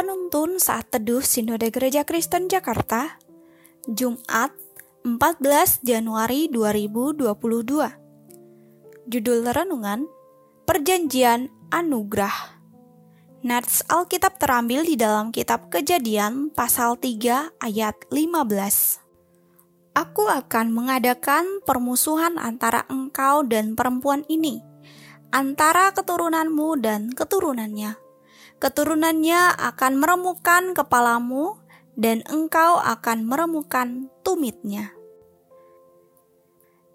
Penuntun saat teduh Sinode Gereja Kristen Jakarta, Jumat 14 Januari 2022. Judul renungan, Perjanjian Anugerah. Nats Alkitab terambil di dalam kitab Kejadian pasal 3 ayat 15. Aku akan mengadakan permusuhan antara engkau dan perempuan ini, antara keturunanmu dan keturunannya keturunannya akan meremukan kepalamu, dan engkau akan meremukan tumitnya.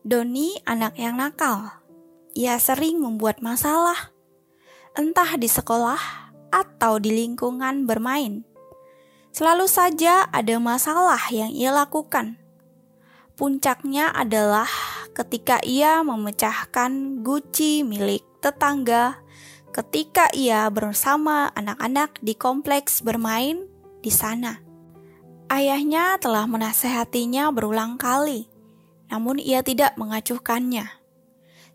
Doni anak yang nakal. Ia sering membuat masalah, entah di sekolah atau di lingkungan bermain. Selalu saja ada masalah yang ia lakukan. Puncaknya adalah ketika ia memecahkan guci milik tetangga ketika ia bersama anak-anak di kompleks bermain di sana. Ayahnya telah menasehatinya berulang kali, namun ia tidak mengacuhkannya.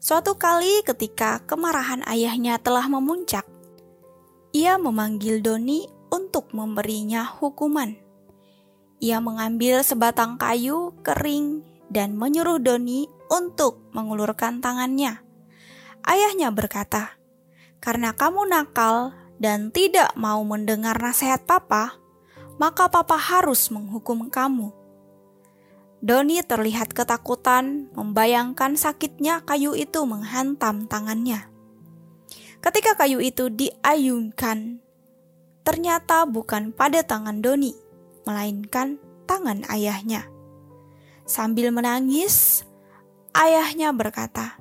Suatu kali ketika kemarahan ayahnya telah memuncak, ia memanggil Doni untuk memberinya hukuman. Ia mengambil sebatang kayu kering dan menyuruh Doni untuk mengulurkan tangannya. Ayahnya berkata, karena kamu nakal dan tidak mau mendengar nasihat papa, maka papa harus menghukum kamu. Doni terlihat ketakutan, membayangkan sakitnya kayu itu menghantam tangannya. Ketika kayu itu diayunkan, ternyata bukan pada tangan Doni, melainkan tangan ayahnya. Sambil menangis, ayahnya berkata,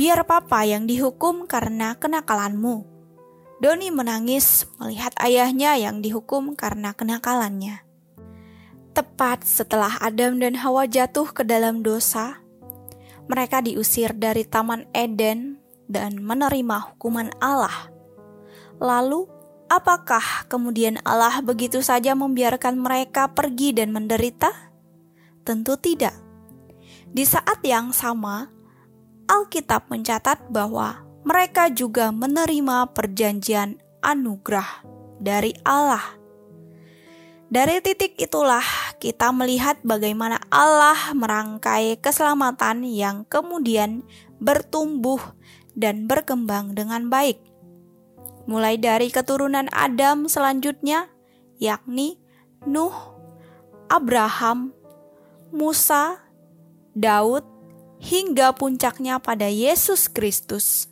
Biar papa yang dihukum karena kenakalanmu. Doni menangis melihat ayahnya yang dihukum karena kenakalannya. Tepat setelah Adam dan Hawa jatuh ke dalam dosa, mereka diusir dari Taman Eden dan menerima hukuman Allah. Lalu, apakah kemudian Allah begitu saja membiarkan mereka pergi dan menderita? Tentu tidak. Di saat yang sama, Alkitab mencatat bahwa mereka juga menerima perjanjian anugerah dari Allah. Dari titik itulah kita melihat bagaimana Allah merangkai keselamatan yang kemudian bertumbuh dan berkembang dengan baik. Mulai dari keturunan Adam selanjutnya, yakni Nuh, Abraham, Musa, Daud, hingga puncaknya pada Yesus Kristus.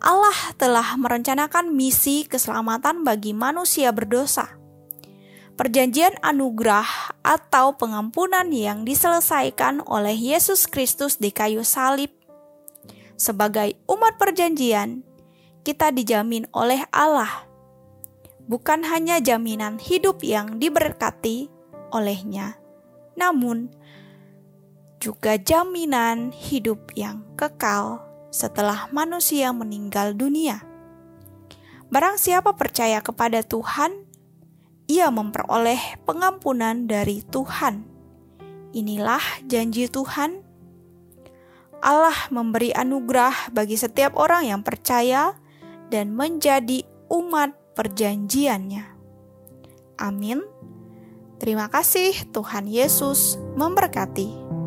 Allah telah merencanakan misi keselamatan bagi manusia berdosa. Perjanjian anugerah atau pengampunan yang diselesaikan oleh Yesus Kristus di kayu salib. Sebagai umat perjanjian, kita dijamin oleh Allah. Bukan hanya jaminan hidup yang diberkati olehnya, namun juga jaminan hidup yang kekal setelah manusia meninggal dunia. Barang siapa percaya kepada Tuhan, ia memperoleh pengampunan dari Tuhan. Inilah janji Tuhan. Allah memberi anugerah bagi setiap orang yang percaya dan menjadi umat perjanjiannya. Amin. Terima kasih, Tuhan Yesus memberkati.